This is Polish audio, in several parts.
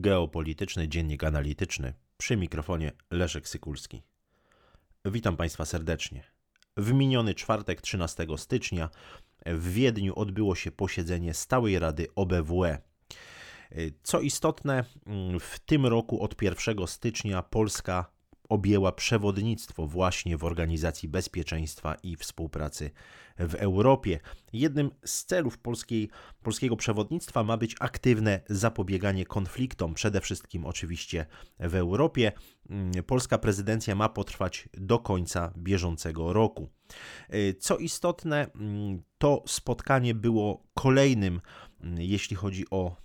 Geopolityczny Dziennik Analityczny przy mikrofonie Leszek Sykulski. Witam Państwa serdecznie. W miniony czwartek 13 stycznia w Wiedniu odbyło się posiedzenie Stałej Rady OBWE. Co istotne, w tym roku od 1 stycznia Polska objęła przewodnictwo właśnie w Organizacji Bezpieczeństwa i Współpracy w Europie. Jednym z celów polskiej, polskiego przewodnictwa ma być aktywne zapobieganie konfliktom, przede wszystkim oczywiście w Europie. Mm, polska prezydencja ma potrwać do końca bieżącego roku. Y, co istotne, mm, to spotkanie było kolejnym jeśli chodzi o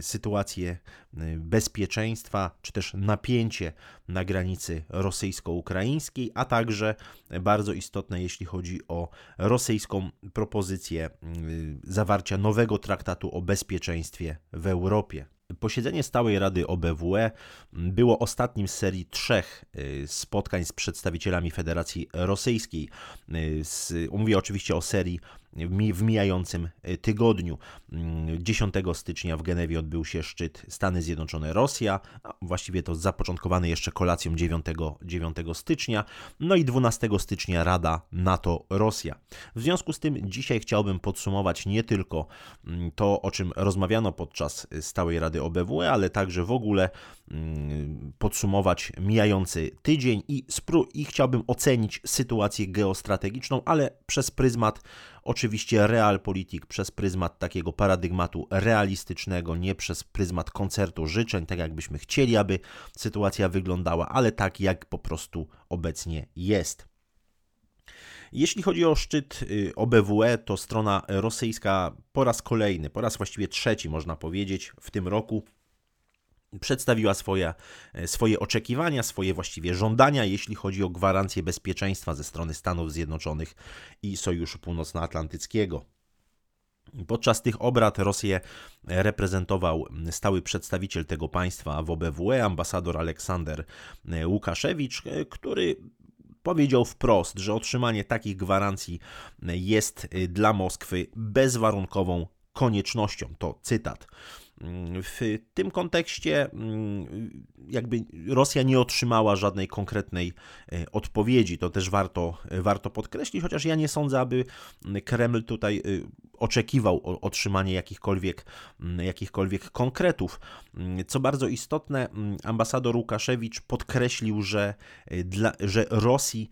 sytuację y, bezpieczeństwa, czy też napięcie na granicy rosyjsko-ukraińskiej, a także bardzo istotne, jeśli chodzi o rosyjską propozycję y, zawarcia nowego traktatu o bezpieczeństwie w Europie. Posiedzenie Stałej Rady OBWE było ostatnim z serii trzech y, spotkań z przedstawicielami Federacji Rosyjskiej. Mówię oczywiście o serii w mijającym e, tygodniu. 10 mm, stycznia w Genewie odbył się szczyt Stany Zjednoczone-Rosja, właściwie to zapoczątkowany jeszcze kolacją 9, 9 stycznia, no i 12 stycznia Rada NATO-Rosja. W związku z tym dzisiaj chciałbym podsumować nie tylko mm, to, o czym rozmawiano podczas Stałej Rady OBWE, ale także w ogóle mm, podsumować mijający tydzień i, i chciałbym ocenić sytuację geostrategiczną, ale przez pryzmat Oczywiście realpolitik przez pryzmat takiego paradygmatu realistycznego, nie przez pryzmat koncertu życzeń, tak jakbyśmy chcieli, aby sytuacja wyglądała, ale tak jak po prostu obecnie jest. Jeśli chodzi o szczyt y, OBWE, to strona rosyjska po raz kolejny, po raz właściwie trzeci można powiedzieć w tym roku przedstawiła swoje, e, swoje oczekiwania, swoje właściwie żądania, jeśli chodzi o gwarancję bezpieczeństwa ze strony Stanów Zjednoczonych i Sojuszu Północnoatlantyckiego. Podczas tych obrad Rosję reprezentował stały przedstawiciel tego państwa w OBWE, ambasador Aleksander e, Łukaszewicz, e, który powiedział wprost, że otrzymanie takich gwarancji jest dla Moskwy bezwarunkową koniecznością. To cytat. W tym kontekście mm, jakby Rosja nie otrzymała żadnej konkretnej e, odpowiedzi. To też warto, warto podkreślić, chociaż ja nie sądzę, aby Kreml tutaj e, oczekiwał otrzymanie jakichkolwiek, mm, jakichkolwiek konkretów. Mm, co bardzo istotne, ambasador Łukaszewicz podkreślił, że, e, dla, że Rosji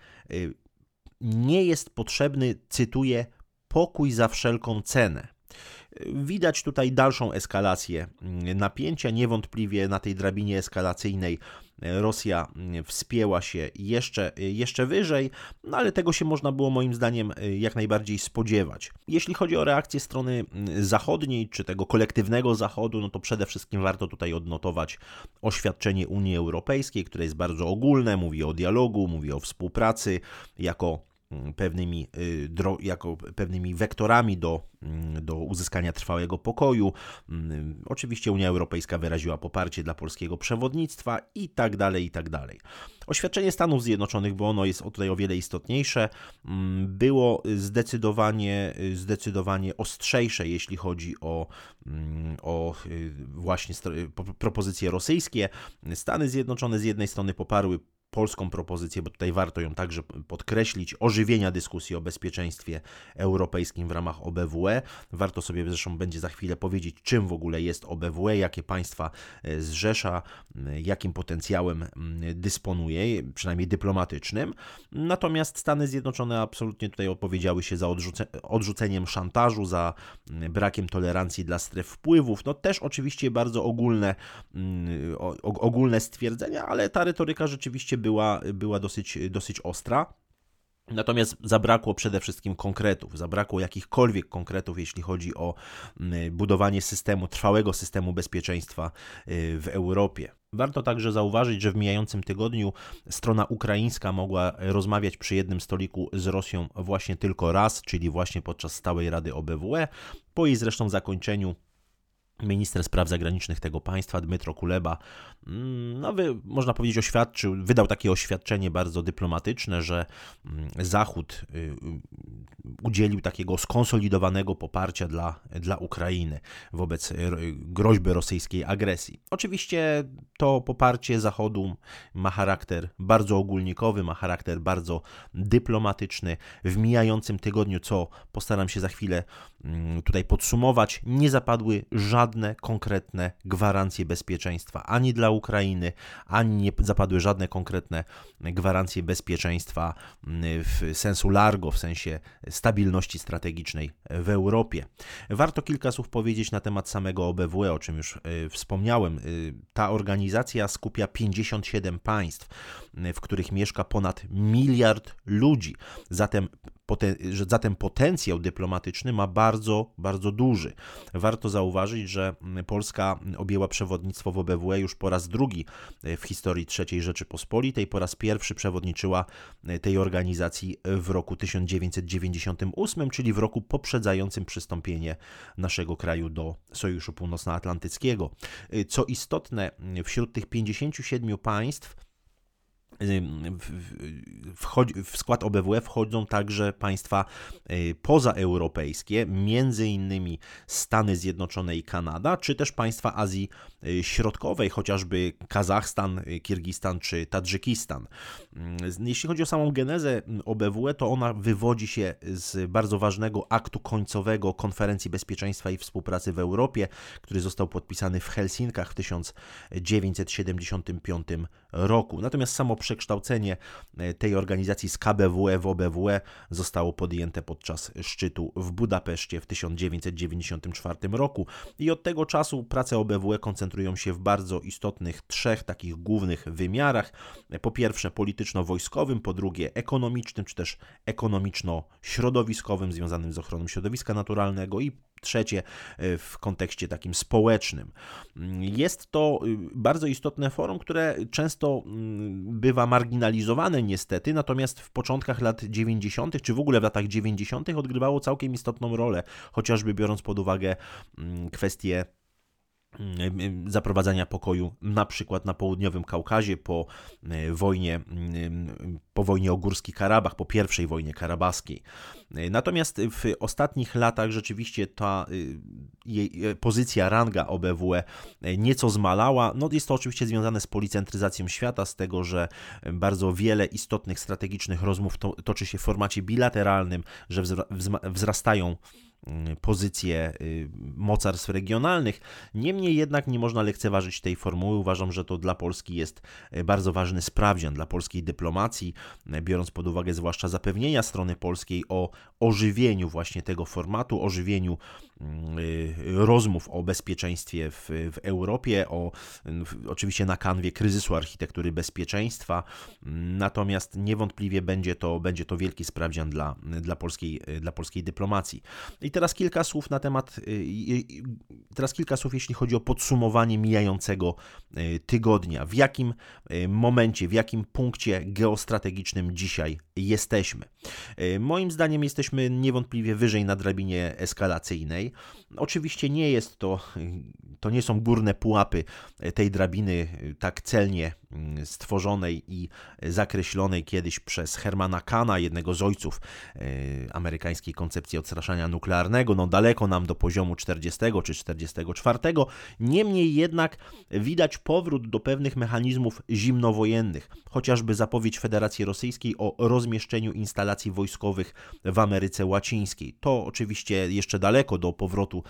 nie jest potrzebny, cytuję, pokój za wszelką cenę. Widać tutaj dalszą eskalację napięcia. Niewątpliwie na tej drabinie eskalacyjnej Rosja wspięła się jeszcze, jeszcze wyżej, no ale tego się można było moim zdaniem jak najbardziej spodziewać. Jeśli chodzi o reakcję strony zachodniej, czy tego kolektywnego Zachodu, no to przede wszystkim warto tutaj odnotować oświadczenie Unii Europejskiej, które jest bardzo ogólne, mówi o dialogu, mówi o współpracy jako pewnymi, y, jako pewnymi wektorami do, mm, do uzyskania trwałego pokoju. Mm, oczywiście Unia Europejska wyraziła poparcie dla polskiego przewodnictwa i tak dalej, i tak dalej. Oświadczenie Stanów Zjednoczonych, bo ono jest tutaj o wiele istotniejsze, mm, było zdecydowanie, zdecydowanie ostrzejsze, jeśli chodzi o, o y, właśnie propozycje rosyjskie. Stany Zjednoczone z jednej strony poparły polską propozycję, bo tutaj warto ją także podkreślić, ożywienia dyskusji o bezpieczeństwie europejskim w ramach OBWE. Warto sobie zresztą będzie za chwilę powiedzieć, czym w ogóle jest OBWE, jakie państwa e, zrzesza, jakim potencjałem dysponuje, przynajmniej dyplomatycznym. Natomiast Stany Zjednoczone absolutnie tutaj opowiedziały się za odrzuce, odrzuceniem szantażu, za brakiem tolerancji dla stref wpływów. No też oczywiście bardzo ogólne, ogólne stwierdzenia, ale ta retoryka rzeczywiście była, była dosyć, dosyć ostra. Natomiast zabrakło przede wszystkim konkretów, zabrakło jakichkolwiek konkretów, jeśli chodzi o mm, budowanie systemu, trwałego systemu bezpieczeństwa y, w Europie. Warto także zauważyć, że w mijającym tygodniu strona ukraińska mogła rozmawiać przy jednym stoliku z Rosją właśnie tylko raz, czyli właśnie podczas stałej Rady OBWE. Po jej zresztą zakończeniu Minister spraw zagranicznych tego państwa, Dmytro Kuleba, mm, no, można powiedzieć, oświadczył, wydał takie oświadczenie bardzo dyplomatyczne, że mm, Zachód y, udzielił takiego skonsolidowanego poparcia dla, dla Ukrainy wobec groźby rosyjskiej agresji. Oczywiście to poparcie Zachodu ma charakter bardzo ogólnikowy, ma charakter bardzo dyplomatyczny. W mijającym tygodniu, co postaram się za chwilę mm, tutaj podsumować, nie zapadły żadne konkretne gwarancje bezpieczeństwa ani dla Ukrainy, ani nie zapadły żadne konkretne gwarancje bezpieczeństwa mm, w sensu largo, w sensie stabilności strategicznej w Europie. Warto kilka słów powiedzieć na temat samego OBWE, o czym już y, wspomniałem. Y, ta organizacja skupia 57 państw, y, w których mieszka ponad miliard ludzi. Zatem że zatem potencjał dyplomatyczny ma bardzo, bardzo duży. Warto zauważyć, że Polska objęła przewodnictwo w OBWE już po raz drugi w historii III Rzeczypospolitej. Po raz pierwszy przewodniczyła tej organizacji w roku 1998, czyli w roku poprzedzającym przystąpienie naszego kraju do Sojuszu Północnoatlantyckiego. Co istotne, wśród tych 57 państw w skład OBWE wchodzą także państwa y, pozaeuropejskie, między innymi Stany Zjednoczone i Kanada, czy też państwa Azji Środkowej, chociażby Kazachstan, y, Kirgistan czy Tadżykistan. Mm, jeśli chodzi o samą genezę OBWE, to ona wywodzi się z bardzo ważnego aktu końcowego Konferencji Bezpieczeństwa i Współpracy w Europie, który został podpisany w Helsinkach w 1975 roku. Natomiast samo przekształcenie e, tej organizacji z KBWE w OBWE zostało podjęte podczas szczytu w Budapeszcie w 1994 roku i od tego czasu prace OBWE koncentrują się w bardzo istotnych trzech takich głównych wymiarach. Po pierwsze polityczno-wojskowym, po drugie ekonomicznym, czy też ekonomiczno-środowiskowym związanym z ochroną środowiska naturalnego i trzecie e, w kontekście takim społecznym. Jest to y, bardzo istotne forum, które często mm, bywa marginalizowane niestety, natomiast w początkach lat 90., czy w ogóle w latach 90., odgrywało całkiem istotną rolę, chociażby biorąc pod uwagę mm, kwestie zaprowadzania pokoju na przykład na południowym Kaukazie po e, wojnie po wojnie o Górski Karabach, po pierwszej wojnie karabaskiej. Natomiast w ostatnich latach rzeczywiście ta y, y, pozycja, ranga OBWE nieco zmalała. No jest to oczywiście związane z policentryzacją świata, z tego, że bardzo wiele istotnych strategicznych rozmów to, toczy się w formacie bilateralnym, że wzrastają Y, pozycje y, mocarstw regionalnych. Niemniej jednak nie można lekceważyć tej formuły. Uważam, że to dla Polski jest y, bardzo ważny sprawdzian dla polskiej dyplomacji, biorąc pod uwagę zwłaszcza zapewnienia strony polskiej o ożywieniu właśnie tego formatu, ożywieniu rozmów o bezpieczeństwie w, w Europie, o w, oczywiście na kanwie kryzysu architektury bezpieczeństwa. Natomiast niewątpliwie będzie to, będzie to wielki sprawdzian dla, dla, polskiej, dla polskiej dyplomacji. I teraz kilka słów na temat, y, y, y, teraz kilka słów, jeśli chodzi o podsumowanie mijającego tygodnia. W jakim momencie, w jakim punkcie geostrategicznym dzisiaj jesteśmy? Moim zdaniem jesteśmy niewątpliwie wyżej na drabinie eskalacyjnej. Oczywiście nie jest to, to nie są górne pułapy tej drabiny tak celnie mm, stworzonej i zakreślonej kiedyś przez Hermana Kana, jednego z ojców amerykańskiej koncepcji odstraszania nuklearnego no daleko nam do poziomu 40 czy 44. Niemniej jednak widać powrót do pewnych mechanizmów zimnowojennych, chociażby zapowiedź Federacji Rosyjskiej o rozmieszczeniu instalacji wojskowych w Ameryce Łacińskiej. To oczywiście jeszcze daleko do powrotu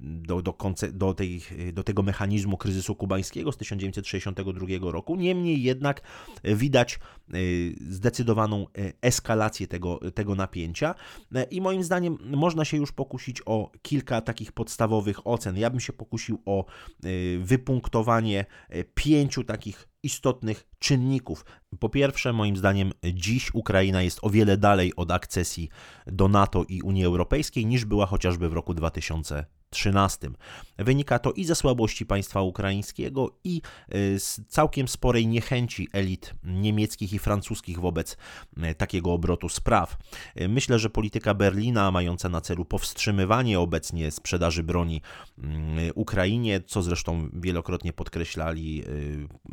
do, do, do, tej, do tego mechanizmu kryzysu kubańskiego z 1962 roku. Niemniej jednak widać y, zdecydowaną y, eskalację tego, tego napięcia i moim zdaniem można się już pokusić o kilka takich podstawowych ocen. Ja bym się pokusił o wypunktowanie pięciu takich istotnych czynników. Po pierwsze, moim zdaniem, dziś Ukraina jest o wiele dalej od akcesji do NATO i Unii Europejskiej niż była chociażby w roku 2000 2013. Wynika to i ze słabości państwa ukraińskiego, i y, z całkiem sporej niechęci elit niemieckich i francuskich wobec y, takiego obrotu spraw. Y, myślę, że polityka Berlina, mająca na celu powstrzymywanie obecnie sprzedaży broni Ukrainie, co zresztą wielokrotnie podkreślali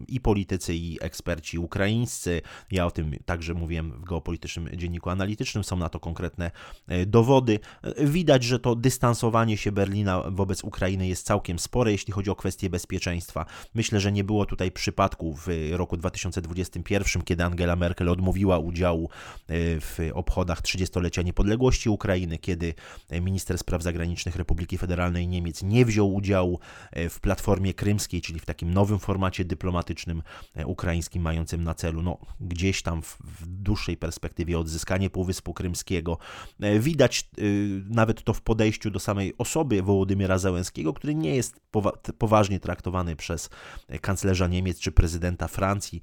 i politycy, i eksperci ukraińscy, ja o tym także mówiłem w geopolitycznym dzienniku analitycznym, są na to konkretne dowody. Widać, że to dystansowanie się Berlina wobec Ukrainy jest całkiem spore, jeśli chodzi o kwestie bezpieczeństwa. Myślę, że nie było tutaj przypadku w roku 2021, kiedy Angela Merkel odmówiła udziału e, w obchodach 30-lecia niepodległości Ukrainy, kiedy minister spraw zagranicznych Republiki Federalnej Niemiec nie wziął udziału w platformie krymskiej, czyli w takim nowym formacie dyplomatycznym ukraińskim, mającym na celu no, gdzieś tam w, w dłuższej perspektywie odzyskanie Półwyspu Krymskiego. Widać nawet to w podejściu do samej osoby Wołodymyra Załęskiego, który nie jest poważnie traktowany przez kanclerza Niemiec czy prezydenta Francji.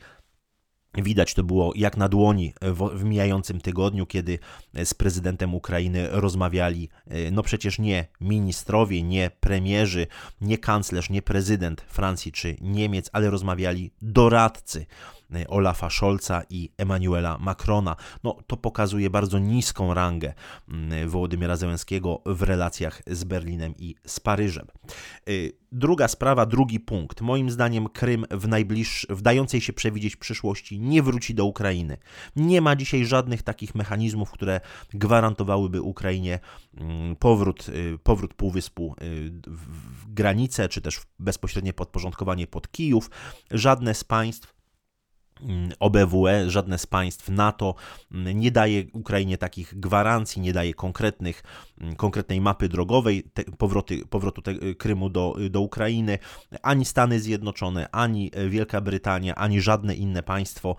Widać to było jak na dłoni w, mijającym tygodniu, kiedy z prezydentem Ukrainy rozmawiali, no przecież nie ministrowie, nie premierzy, nie kanclerz, nie prezydent Francji czy Niemiec, ale rozmawiali doradcy E, Olafa Scholza i Emanuela Macrona. No, to pokazuje bardzo niską rangę mm, Wołodymyra Zełenskiego w relacjach z Berlinem i z Paryżem. E, druga sprawa, drugi punkt. Moim zdaniem Krym w najbliższej, w dającej się przewidzieć przyszłości nie wróci do Ukrainy. Nie ma dzisiaj żadnych takich mechanizmów, które gwarantowałyby Ukrainie mm, powrót, e, powrót półwyspu w granicę, czy też bezpośrednie podporządkowanie pod Kijów. Żadne z państw OBWE, żadne z państw NATO nie daje Ukrainie takich gwarancji, nie daje konkretnych, konkretnej mapy drogowej te, powroty, powrotu te, Krymu do, do Ukrainy. Ani Stany Zjednoczone, ani Wielka Brytania, ani żadne inne państwo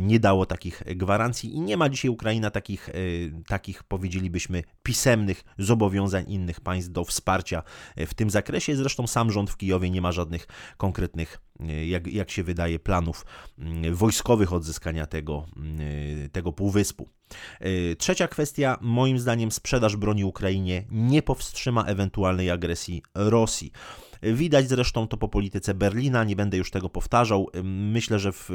nie dało takich gwarancji i nie ma dzisiaj Ukraina takich, e, takich powiedzielibyśmy, pisemnych zobowiązań innych państw do wsparcia w tym zakresie. Zresztą sam rząd w Kijowie nie ma żadnych konkretnych jak, jak się wydaje, planów mm, wojskowych odzyskania tego, mm, tego półwyspu. Y, trzecia kwestia, moim zdaniem, sprzedaż broni Ukrainie nie powstrzyma ewentualnej agresji Rosji. Widać zresztą to po polityce Berlina, nie będę już tego powtarzał. Myślę, że w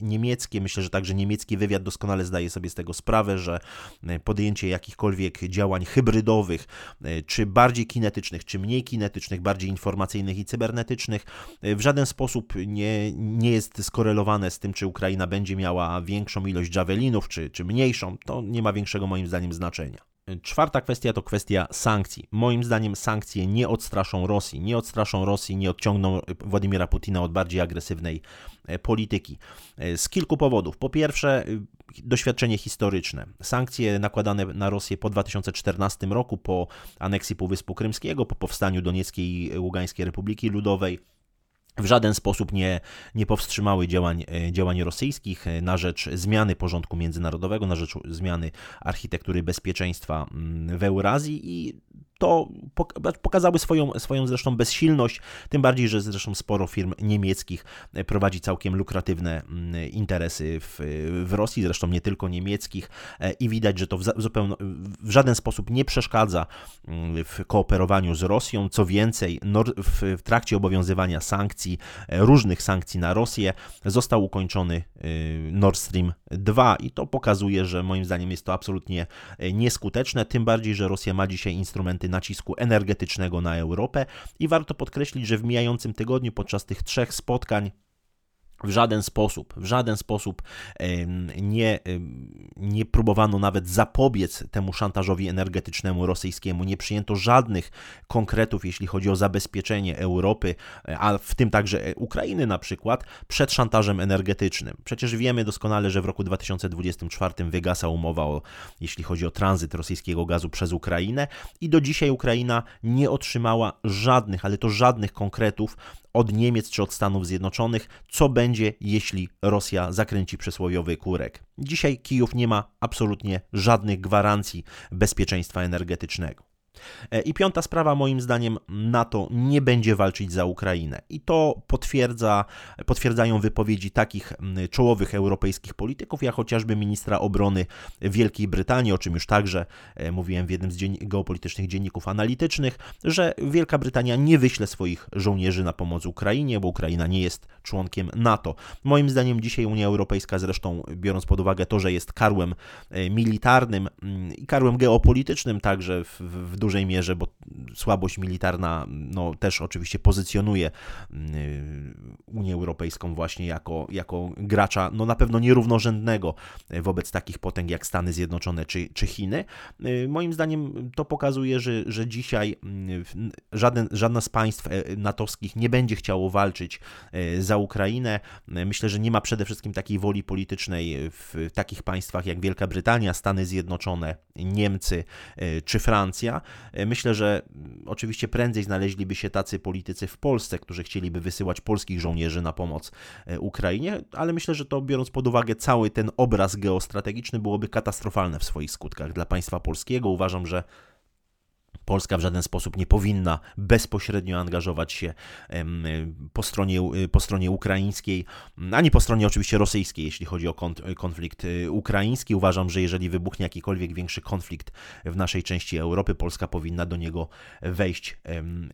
niemieckie, myślę, że także niemiecki wywiad doskonale zdaje sobie z tego sprawę, że e, podjęcie jakichkolwiek działań hybrydowych, e, czy bardziej kinetycznych, czy mniej kinetycznych, bardziej informacyjnych i cybernetycznych, e, w żaden sposób nie, nie jest skorelowane z tym, czy Ukraina będzie miała większą ilość javelinów, czy, czy mniejszą. To nie ma większego moim zdaniem znaczenia. Czwarta kwestia to kwestia sankcji. Moim zdaniem sankcje nie odstraszą Rosji, nie odstraszą Rosji, nie odciągną Władimira Putina od bardziej agresywnej e, polityki. E, z kilku powodów. Po pierwsze, e, doświadczenie historyczne. Sankcje nakładane na Rosję po 2014 roku, po aneksji Półwyspu Krymskiego, po powstaniu Donieckiej i Ługańskiej Republiki Ludowej, w żaden sposób nie, nie powstrzymały działań, e, działań rosyjskich e, na rzecz zmiany porządku międzynarodowego, na rzecz zmiany architektury bezpieczeństwa mm, w Eurazji i to pokazały swoją, swoją zresztą bezsilność, tym bardziej, że zresztą sporo firm niemieckich e, prowadzi całkiem lukratywne mm, interesy w, w Rosji, zresztą nie tylko niemieckich e, i widać, że to w, zupełnie, w żaden sposób nie przeszkadza mm, w kooperowaniu z Rosją. Co więcej, w trakcie obowiązywania sankcji, e, różnych sankcji na Rosję, został ukończony Nord Stream 2 i to pokazuje, że moim zdaniem jest to absolutnie nieskuteczne, tym bardziej, że Rosja ma dzisiaj instrumenty nacisku energetycznego na Europę i warto podkreślić, że w mijającym tygodniu podczas tych trzech spotkań w żaden sposób, w żaden sposób nie, nie próbowano nawet zapobiec temu szantażowi energetycznemu rosyjskiemu. Nie przyjęto żadnych konkretów, jeśli chodzi o zabezpieczenie Europy, a w tym także Ukrainy na przykład, przed szantażem energetycznym. Przecież wiemy doskonale, że w roku 2024 wygasa umowa, o, jeśli chodzi o tranzyt rosyjskiego gazu przez Ukrainę i do dzisiaj Ukraina nie otrzymała żadnych, ale to żadnych konkretów od Niemiec czy od Stanów Zjednoczonych, co będzie, jeśli Rosja zakręci przysłowiowy kurek. Dzisiaj Kijów nie ma absolutnie żadnych gwarancji bezpieczeństwa energetycznego. E, I piąta sprawa, moim zdaniem, NATO nie będzie walczyć za Ukrainę. I to potwierdza, potwierdzają wypowiedzi takich czołowych europejskich polityków, jak chociażby ministra obrony Wielkiej Brytanii, o czym już także e, mówiłem w jednym z dzien geopolitycznych dzienników analitycznych, że Wielka Brytania nie wyśle swoich żołnierzy na pomoc Ukrainie, bo Ukraina nie jest członkiem NATO. Moim zdaniem dzisiaj Unia Europejska, zresztą biorąc pod uwagę to, że jest karłem e, militarnym i karłem geopolitycznym także w, w dużej mierze, bo słabość militarna no, też oczywiście pozycjonuje mm, Unię Europejską właśnie jako, jako gracza no, na pewno nierównorzędnego wobec takich potęg jak Stany Zjednoczone czy, czy Chiny. Y, moim zdaniem to pokazuje, że, że dzisiaj mm, żaden, żadna z państw e, natowskich nie będzie chciało walczyć e, za Ukrainę. Myślę, że nie ma przede wszystkim takiej woli politycznej w takich państwach jak Wielka Brytania, Stany Zjednoczone, Niemcy e, czy Francja. Myślę, że mm, oczywiście prędzej znaleźliby się tacy politycy w Polsce, którzy chcieliby wysyłać polskich żołnierzy na pomoc e, Ukrainie, ale myślę, że to biorąc pod uwagę cały ten obraz geostrategiczny byłoby katastrofalne w swoich skutkach dla państwa polskiego. Uważam, że Polska w żaden sposób nie powinna bezpośrednio angażować się po stronie, po stronie ukraińskiej, ani po stronie oczywiście rosyjskiej, jeśli chodzi o konflikt y, ukraiński. Uważam, że jeżeli wybuchnie jakikolwiek większy konflikt w naszej części Europy, Polska powinna do niego wejść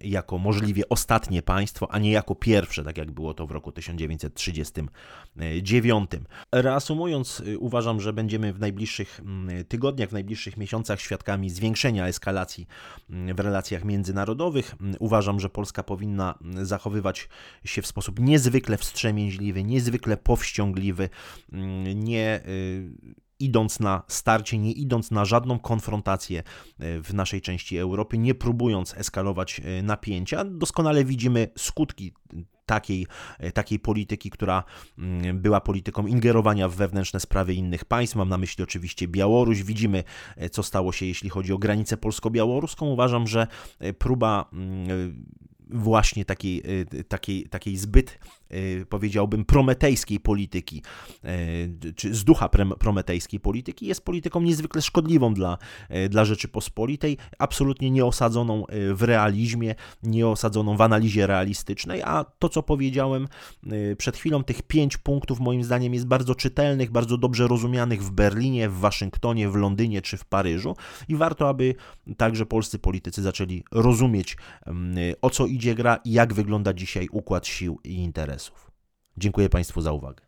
jako możliwie ostatnie państwo, a nie jako pierwsze, tak jak było to w roku 1939. Reasumując, y, uważam, że będziemy w najbliższych mm, tygodniach, w najbliższych miesiącach świadkami zwiększenia eskalacji w relacjach międzynarodowych. Uważam, że Polska powinna zachowywać się w sposób niezwykle wstrzemięźliwy, niezwykle powściągliwy, nie y, idąc na starcie, nie idąc na żadną konfrontację y, w naszej części Europy, nie próbując eskalować y, napięcia. Doskonale widzimy skutki takiej, e, takiej polityki, która mm, była polityką ingerowania w wewnętrzne sprawy innych państw. Mam na myśli oczywiście Białoruś. Widzimy, e, co stało się, jeśli chodzi o granicę polsko-białoruską. Uważam, że e, próba mm, właśnie takiej, takiej, takiej zbyt Y, powiedziałbym, prometejskiej polityki, y, czy z ducha prometejskiej polityki, jest polityką niezwykle szkodliwą dla, y, dla Rzeczypospolitej, absolutnie nieosadzoną w realizmie, nieosadzoną w analizie realistycznej, a to, co powiedziałem przed chwilą, tych pięć punktów moim zdaniem jest bardzo czytelnych, bardzo dobrze rozumianych w Berlinie, w Waszyngtonie, w Londynie czy w Paryżu i warto, aby także polscy politycy zaczęli rozumieć, o co idzie gra i jak wygląda dzisiaj układ sił i interesów. Dziękuję Państwu za uwagę.